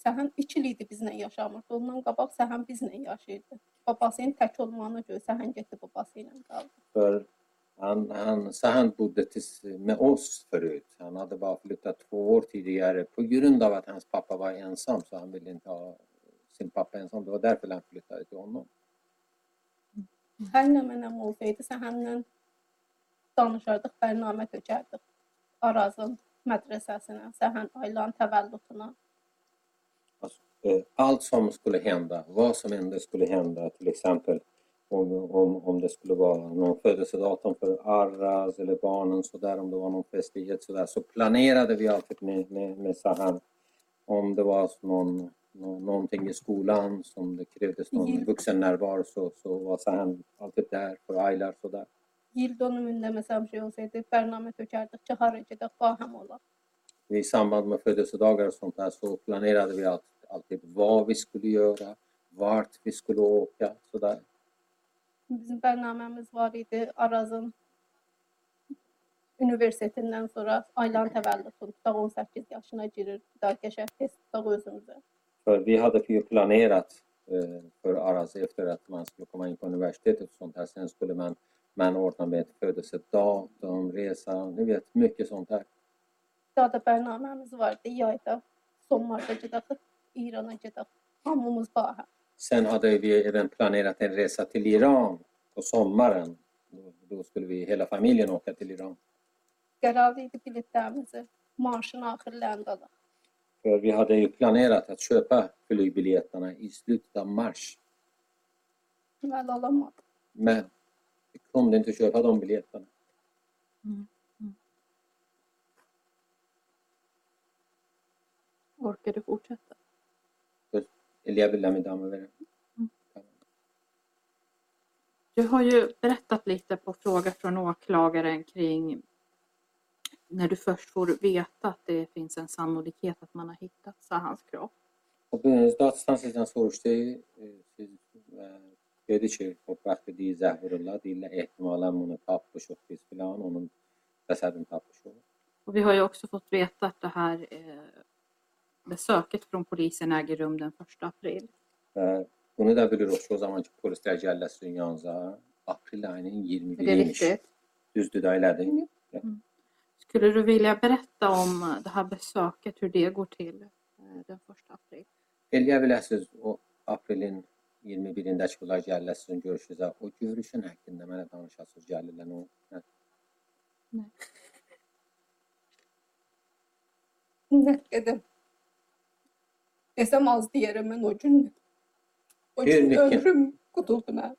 Speaker 3: Səhən ikili idi bizlə yaşamırdı. Ondan qabaq Səhən bizlə yaşayırdı. Babasının tək olmağına görə Səhən getdi babası ilə qaldı.
Speaker 5: För han, han, så han bodde tills, med oss förut. Han hade bara flyttat två år tidigare på grund av att hans pappa var ensam. Så han ville inte ha sin pappa ensam. Det var därför han flyttade till honom.
Speaker 3: Bərnamə. Arazın mədrəsəsinə, Səhən Aylan təvəllüdünə.
Speaker 5: eh, allt som skulle hända, vad som än skulle hända, till exempel om, om, om det skulle vara någon födelsedatum för Arras eller barnen så där, om det var någon festlighet så där, så planerade vi alltid med, med, med Sahan. Om det var någon, nå- någonting i skolan som det krävdes någon
Speaker 3: Mhm.
Speaker 5: vuxennärvaro så, så var Sahan alltid där för Aylar så där.
Speaker 3: Yıl dönümünde mesela bir şey olsaydı Bername tökerdik, çıkarıcıdık, baham ola.
Speaker 5: I samband med födelsedagar och sånt där så planerade vi alltid, alltid vad vi skulle göra, vart vi skulle åka så där.
Speaker 3: Bizim bernamemiz var idi Araz'ın üniversitetinden sonra Aylan təvəllüd tutduq, 18 yaşına girir, bir daha qəşəng test tutduq özümüzə.
Speaker 5: För vi hade ju planerat för Aras efter att man skulle komma in på universitetet och sånt här. Sen skulle man, man ordna med ett födelsedatum, resa, ni vet mycket sånt där.
Speaker 3: Daha da bərnaməmiz vardı, yayda, sonmarda gedək, İrana gedək. Hamımız baham.
Speaker 5: Sen hade vi även planerat en resa till Iran på sommaren. Då, skulle vi hela familjen åka till Iran. För vi hade ju planerat att köpa flygbiljetterna i slutet av mars. Men vi kunde inte köpa de biljetterna.
Speaker 6: Orkar du fortsätta?
Speaker 5: Elia vill med damer med
Speaker 6: Du har ju berättat lite på frågor från åklagaren kring när du först får veta att det finns en sannolikhet att man har hittat Sahans kropp.
Speaker 5: خب داستان سیزن سرشته dedi ki خب وقتی دی Zəhurullah deyirlər ehtimalən bunu tapmışıq biz filan onun cəsədini tapmışıq.
Speaker 6: Och vi har ju också fått veta att det här eh, besöket från polisen äger rum den 1 april.
Speaker 5: Bunu da ki o zamanki polislər gəlləsin yanınıza aprel ayının
Speaker 6: Är det
Speaker 5: 21-iymiş.
Speaker 6: riktigt?
Speaker 5: Düzdür da elədir.
Speaker 6: Skulle du vilja berätta om det här besöket, hur det går till eh, den 1 april?
Speaker 5: Eləyə biləsiniz o aprelin 21-indəki bunlar gəlirlər sizin görüşünüzə. O görüşün haqqında mənə danışasınız gəlirlər o. Hə.
Speaker 3: Nə qədər desəm az deyərəm mən o gün. O gün
Speaker 5: neçə?
Speaker 3: ömrüm mən.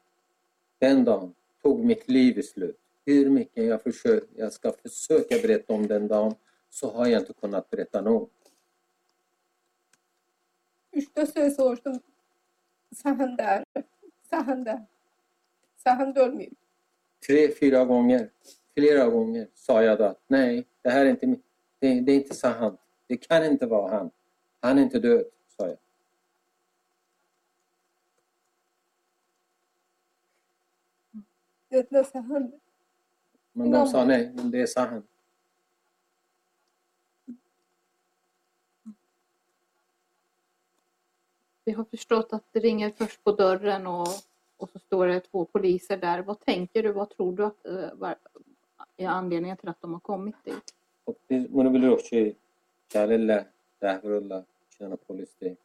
Speaker 5: Den dagen tog mitt liv i slut. Hur mycket jag, försöker, jag ska försöka berätta om den dagen så har jag inte kunnat berätta nog.
Speaker 3: Üç-dörd söz soruşdum. Səhin də, səhin də. Səhin də ölməyib.
Speaker 5: Tre, fyra gånger, flera gånger sa jag då att nej, det här är inte, det, det är inte sant. Det kan inte vara han. Han är inte död, sa. Men de sa nej, men det är sant.
Speaker 6: Vi har förstått att det ringer först på dörren och, och så står det två poliser där. Vad tänker du? Vad tror du att eh, var, är anledningen till att de har kommit dit?
Speaker 5: Och biz bunu biliyoruz ki gəlirlər, Zəhvirullah, iki dənə polisdir.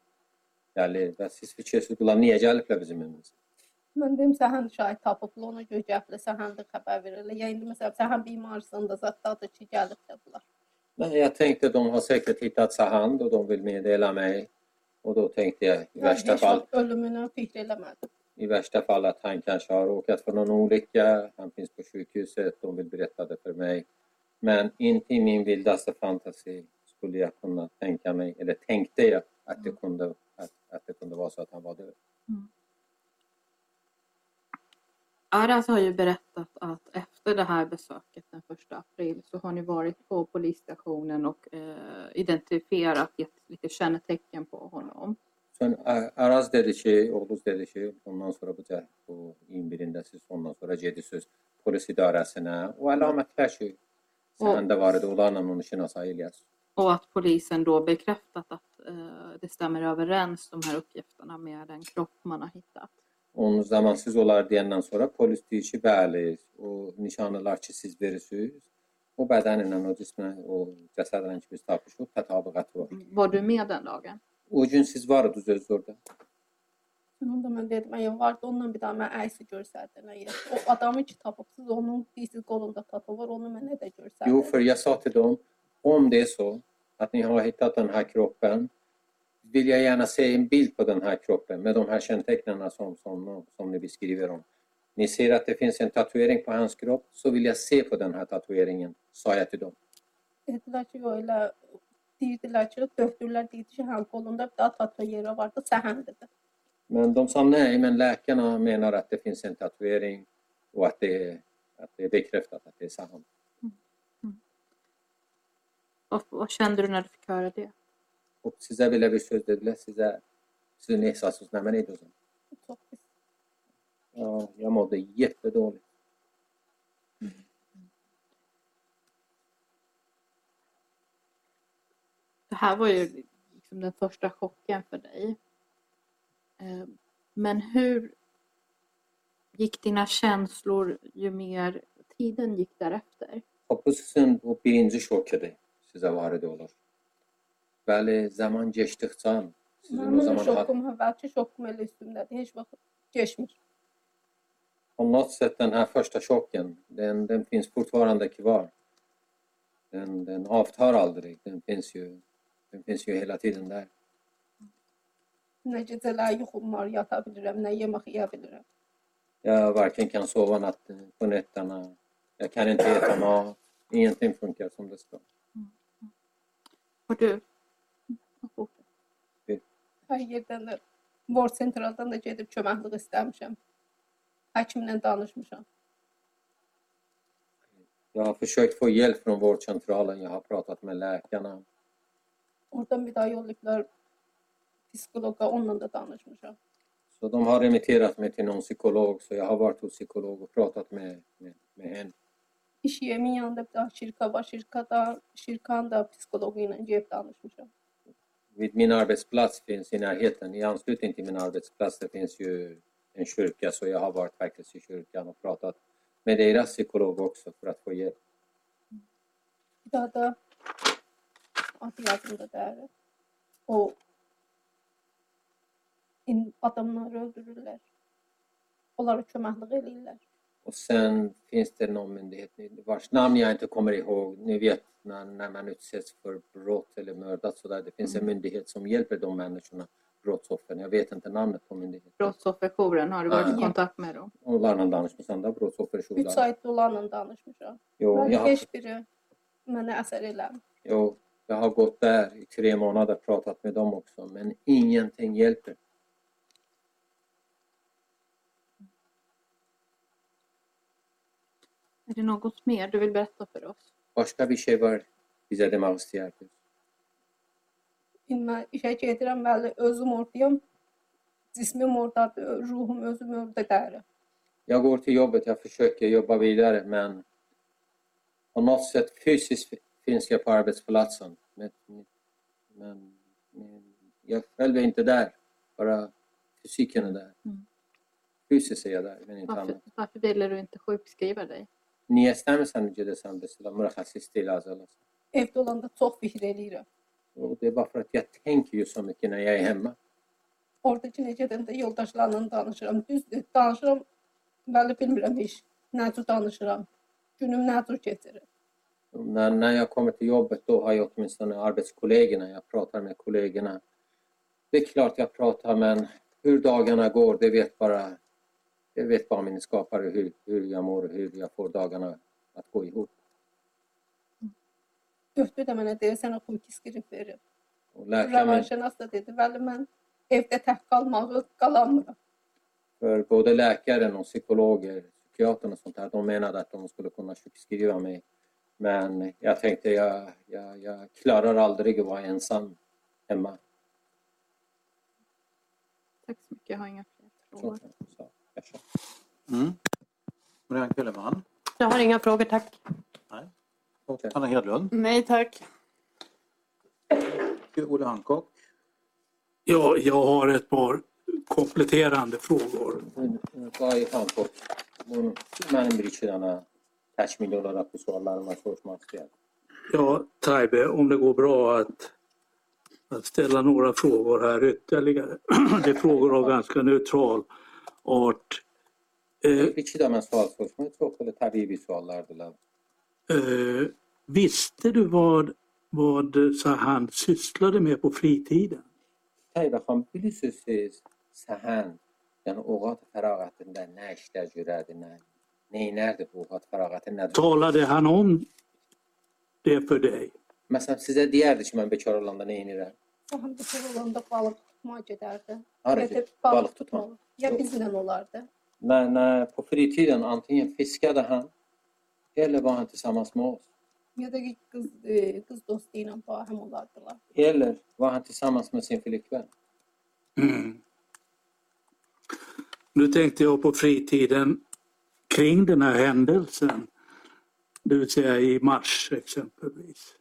Speaker 5: Gəlir və
Speaker 3: Mən deyim səhin şahid tapıblar, ona görə gəblə səhin də xəbər verirlər. Ya indi məsələn səhin bimarsında zətdadır ki, gəlib də bunlar.
Speaker 5: Men jag tänkte de har säkert hittat Sahand och de vill meddela mig. Och då tänkte jag i värsta fall, i värsta fall att han kanske har råkat för någon olycka. Han finns på sjukhuset. De vill berätta det för mig. Men inte i min vildaste fantasi skulle jag kunna tänka mig, eller tänkte jag att det kunde, att, att det kunde vara så att han var död.
Speaker 6: Aras har ju berättat att efter det här besöket den 1 april så har ni varit på polisstationen och eh, identifierat, gett lite kännetecken på honom.
Speaker 5: Sonra A- Araz dedi ki, Oğuz dedi ki, ondan sonra bu, cə- bu 21-də siz ondan sonra gedirsiniz polis idarəsinə. O əlamətlər ki, səndə var idi, onlarla onu şinasa eləyəsiniz.
Speaker 6: Och att polisen då bekräftat att eh, det stämmer överens de här uppgifterna med den kropp man har hittat.
Speaker 5: Onun zamansız olar deyəndən sonra polis deyir ki, bəli, o nişanlılar ki, siz verirsiniz, o bədənlə, o cismə, o cəsədlə ki, biz tapışıq, tətabüqatı var.
Speaker 6: Var du med den dagen?
Speaker 5: O gün siz var idiniz özünüz orada.
Speaker 3: Onda mən dedim, əgər vardı ondan bir daha mən əksi görsərdin. O adamı ki tapıbsınız, onun deyirsiz qolunda tatu var, onu mənə də görsərdin.
Speaker 5: Jo, för jag sa till dem, om det är så att ni har hittat den här kroppen, vill jag gärna se en bild på den här kroppen med de här kännetecknen som, som, som ni beskriver om. Ni ser att det finns en tatuering på hans kropp, så vill jag se på den här tatueringen, sa jag till dem.
Speaker 3: Dediler ki öyle deyirdiler ki döktürler deyirdi ki hem kolunda bir daha tatuajı vardı sen dedi.
Speaker 5: Men de sa nej, men läkarna menar att det finns en tatuering och att det, är- att det är bekräftat att det är Saham.
Speaker 6: Vad, vad kände du när du fick höra det?
Speaker 5: Och size bile bir söz dediler, size sizin ihsasınız ne neydi o zaman?
Speaker 3: Çok pis.
Speaker 5: Ja, jag mådde jättedåligt.
Speaker 6: Det här var ju liksom den första chocken för dig. Eh, Men hur gick dina känslor ju mer tiden gick därefter?
Speaker 5: Topu sizin bu birinci şok idi sizə varid olur. Bəli, zaman geçdikcə sizin o
Speaker 3: Mənim
Speaker 5: zaman
Speaker 3: şokum, əvvəlki şokum elə üstümdədir. Heç vaxt keçmir.
Speaker 5: på något sätt den här första chocken, den, den finns fortfarande kvar. Den, den avtar aldrig, den finns, ju, den finns ju hela tiden där.
Speaker 3: Nə gecələr yuxum var, yata bilirəm, nə yemək yeyə bilirəm.
Speaker 5: Jag varken kan sova natten, på nätterna, jag kan inte äta mat, ingenting funkar som det ska.
Speaker 6: Har du?
Speaker 3: Hər yerdən də World Centraldan da gedib köməklik istəmişəm. Həkimlə danışmışam.
Speaker 5: Jag har försökt få hjälp från vårdcentralen, jag har pratat med läkarna.
Speaker 3: Oradan bir daha yollayıblar psixoloqa, onunla da danışmışam.
Speaker 5: Så de har remitterat mig till någon psykolog, så jag har varit hos psykolog och pratat med, med, med henne.
Speaker 3: İş yerimin yanında bir daha şirka var. Şirkada, şirkan da psikologu gedib danışmışam.
Speaker 5: Vid min arbetsplats finns i närheten, i anslutning till min arbetsplats, det finns ju en kyrka, så jag har varit faktiskt i kyrkan och pratat med deras psykolog också för att få hjälp.
Speaker 3: Bir daha in, adamları öldürürlər. Onlara köməklik eləyirlər.
Speaker 5: Och sen finns det någon myndighet vars namn jag inte kommer ihåg. Ni vet när, när man utsätts för brott eller mördat så där. Det finns en myndighet som hjälper de människorna, brottsoffren. Jag vet inte namnet på myndigheten.
Speaker 6: Brottsofferjouren, har du varit i
Speaker 5: Ja.
Speaker 6: kontakt med dem?
Speaker 5: Onlarla danışmışsam da
Speaker 3: 3
Speaker 5: brottsofferjourer.
Speaker 3: ay dolanla danışmışam.
Speaker 5: Jo, jag har, jo, jag har gått där i tre månader och pratat med dem också, men ingenting hjälper.
Speaker 6: Det något mer du vill berätta för oss?
Speaker 5: Başka bir şey var bize demek.
Speaker 3: İndi mən işə gedirəm, bəli, özüm ordayam. Cismim ordadır, ruhum özüm orada deyirəm.
Speaker 5: Jag går till jobbet, jag försöker jobba vidare men på något sätt fysiskt finns jag på arbetsplatsen. Men, men, men jag själv är inte där, bara fysiken är där.
Speaker 6: Mm.
Speaker 5: Fysiskt är jag där, men inte
Speaker 6: Varför,
Speaker 5: annat.
Speaker 6: varför ville du inte sjukskriva dig?
Speaker 5: Niyə istəmirsən gedəsən mesela müraxəsis değil azalasın?
Speaker 3: Evdə olanda çox fikir eləyirəm.
Speaker 5: Och det är bara för att jag tänker ju så mycket när jag är hemma.
Speaker 3: Oradakı necədən də yoldaşlarla danışıram. Düzdür, danışıram. Bəli, bilmirəm heç nə cür danışıram. Günüm nə cür keçir.
Speaker 5: Och När, när jag kommer till jobbet då har jag åtminstone arbetskollegorna, jag pratar med kollegorna. Det är klart jag pratar men hur dagarna går det vet bara, det vet bara min skapare hur, hur jag mår och hur jag får dagarna att gå ihop. För både läkaren och psykologer, psykiatern och sånt här, de menade att de skulle kunna sjukskriva mig. Men jag tänkte jag, jag, jag klarar aldrig att vara ensam hemma.
Speaker 6: Tack så mycket, jag har inga fler frågor.
Speaker 5: Kör.
Speaker 2: Mm. Marianne Kellerman
Speaker 7: Jag har inga frågor, tack.
Speaker 2: och Anna Hedlund.
Speaker 7: Nej, tack.
Speaker 2: Olle Hancock.
Speaker 8: Ja, jag har ett par kompletterande frågor. Ja, Taibe, om det går bra att, att ställa några frågor här ytterligare. [clears throat] Det är frågor av ganska neutral ort. Ee,
Speaker 5: bir iki dənə sual soruşmaq, çox belə təbii bir suallardılar.
Speaker 8: Eh, visste du vad, vad så han sysslade med på fritiden?
Speaker 5: Tayyibə xan, bilirsiniz siz, səhən, yəni oğat fərağətində nə işlər görərdi, nə, nə inərdi bu oğat fərağəti, nə
Speaker 8: Talade han om det för dig?
Speaker 5: Məsələn, sizə deyərdi ki, mən bekar olanda nə edirəm?
Speaker 3: Mən bekar olanda balıq tutmağa gedərdi.
Speaker 5: Hara gedib?
Speaker 3: Balıq
Speaker 5: tutmağa.
Speaker 3: Bizlə olardı.
Speaker 5: När, när på fritiden antingen fiskade han eller var han tillsammans med oss.
Speaker 3: Ya da qız e, qız dostu ilə bahəm olardılar.
Speaker 5: Eller var han tillsammans med sin flickvän.
Speaker 8: Mm. Nu tänkte jag på fritiden kring den här händelsen. Det vill säga i mars exempelvis.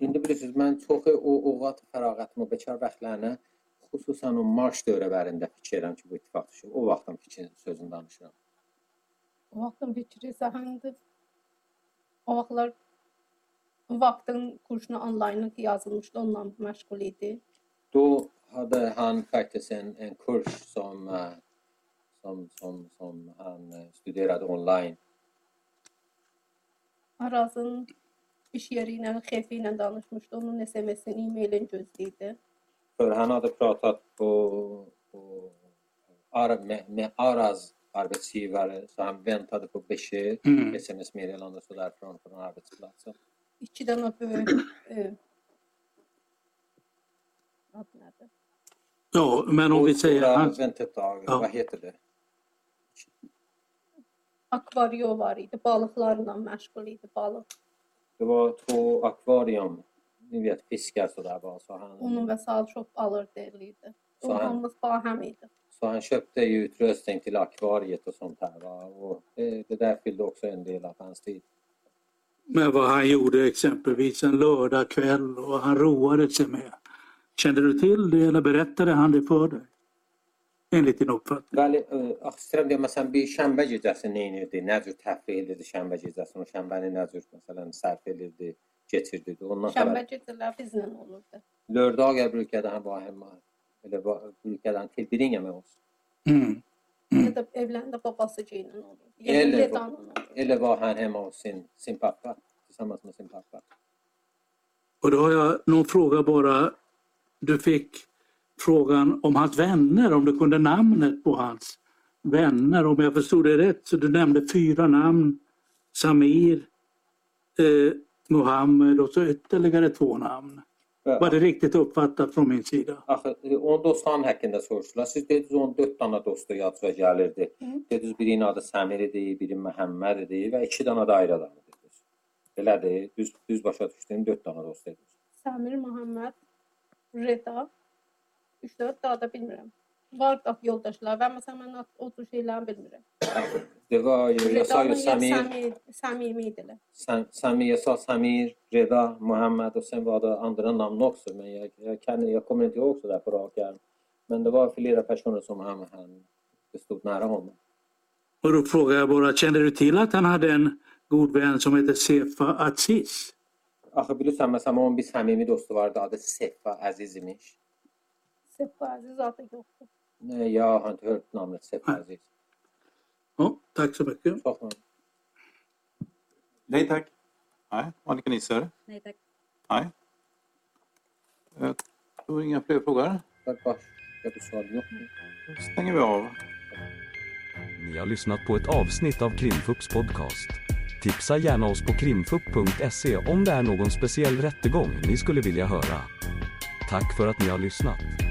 Speaker 5: İndi bilirsiniz mən çoxu o oğat fərağətimi bekar vaxtlarına xüsusən o marş dövrələrində fikirəm ki, bu ittifaq düşür. O vaxtın fikrin sözünü danışıram.
Speaker 3: O vaxtın fikri Səhəndi o vaxtlar vaxtın kursuna onlayn yazılmışdı, onunla məşğul idi.
Speaker 5: Då hade han faktiskt en, en kurs som, som, som, som han studerade online.
Speaker 3: Arazın iş yeri ilə, xefi ilə danışmışdı. Onun SMS-ini, e-mailini gözləyirdi.
Speaker 5: För han hade pratat på, på med, med Aras arbetsgivare så han väntade på besked,
Speaker 8: Mm.
Speaker 5: sms-meddelande så därifrån från arbetsplatsen.
Speaker 3: İki dənə böyük e, adı nədir?
Speaker 8: Ja, men om vi säger han,
Speaker 5: tag,
Speaker 8: Ja.
Speaker 5: vad heter det?
Speaker 3: Akvario var idi, balıqlarla məşğul idi, balıq.
Speaker 5: Det var två akvarium, ni vet fiskar sådär bara. Så han,
Speaker 3: Onun və sal çox alırdı, eləyirdi. O
Speaker 5: Så han-
Speaker 3: hamımız bahəm idi.
Speaker 5: så han köpte ju utrustning till akvariet och sånt här. Va? Och det, det där fyllde också en del av hans tid.
Speaker 8: med vad han gjorde exempelvis en lördagkväll och han roade sig med. Kände du till det eller berättade han det för dig? Enligt din uppfattning.
Speaker 5: Edirdi, keçirdirdi. Ondan
Speaker 3: Şənbə bizlə olurdu.
Speaker 5: Lördagar brukade han vara hemma. Eller var, brukade han tillbringa med oss.
Speaker 8: Mm.
Speaker 3: Ya da evləndə babası ilə. Yəni
Speaker 5: Elə. Eller var han hemma hos sin, sin pappa, tillsammans med sin pappa.
Speaker 8: Och då har jag någon fråga bara. Du fick frågan om hans vänner, om du kunde namnet på hans vänner. Om jag förstod det rätt så du nämnde fyra namn. Samir, eh, Mohammed och så ytterligare två namn. Var det riktigt uppfattat från min sida?
Speaker 5: Axı onun dostlarının haqqında soruşdular. Siz dediniz onun 4 dana dostu yadıza gəlirdi. Dediniz birinin adı Səmir idi, biri Məhəmməd idi və iki dana da ayrı adam dediniz. Belədir, düz düz başa düşdüm, 4 dana dost dediniz.
Speaker 3: Səmir Muhammed, Reda, 3-4 daha da bilmirəm. Var da yoldaşlar və məsələn mən o tür şeyləri bilmirəm.
Speaker 5: Ju
Speaker 3: Reda'nın ya
Speaker 5: Samir, Samir, jag sa Samir, Reda, Mohammed och sen var det andra namn också. Men jag, jag, kan, jag kommer inte ihåg sådär på rak arm. Men det var flera personer som han, han stod nära honom.
Speaker 8: Och då frågar jag bara, kände du till att han hade en god vän som heter Sefa Aziz?
Speaker 5: Onun bir səmimi dostu vardı, adı Sefa Aziz imiş.
Speaker 3: Sefa Əziz adı yoxdur.
Speaker 5: Nej, jag har inte hört namnet Sefa
Speaker 8: Nej.
Speaker 5: Aziz.
Speaker 8: Ja, tack så mycket.
Speaker 2: Nej tack. Nej, Annika Nisser?
Speaker 4: Nej tack.
Speaker 2: Nej. Jag tror inga fler frågor.
Speaker 5: Sa yok.
Speaker 2: Då stänger vi av.
Speaker 1: Ni har lyssnat på ett avsnitt av Krimfupps podcast. Tipsa gärna oss på krimfupp.se om det är någon speciell rättegång ni skulle vilja höra. Tack för att ni har lyssnat.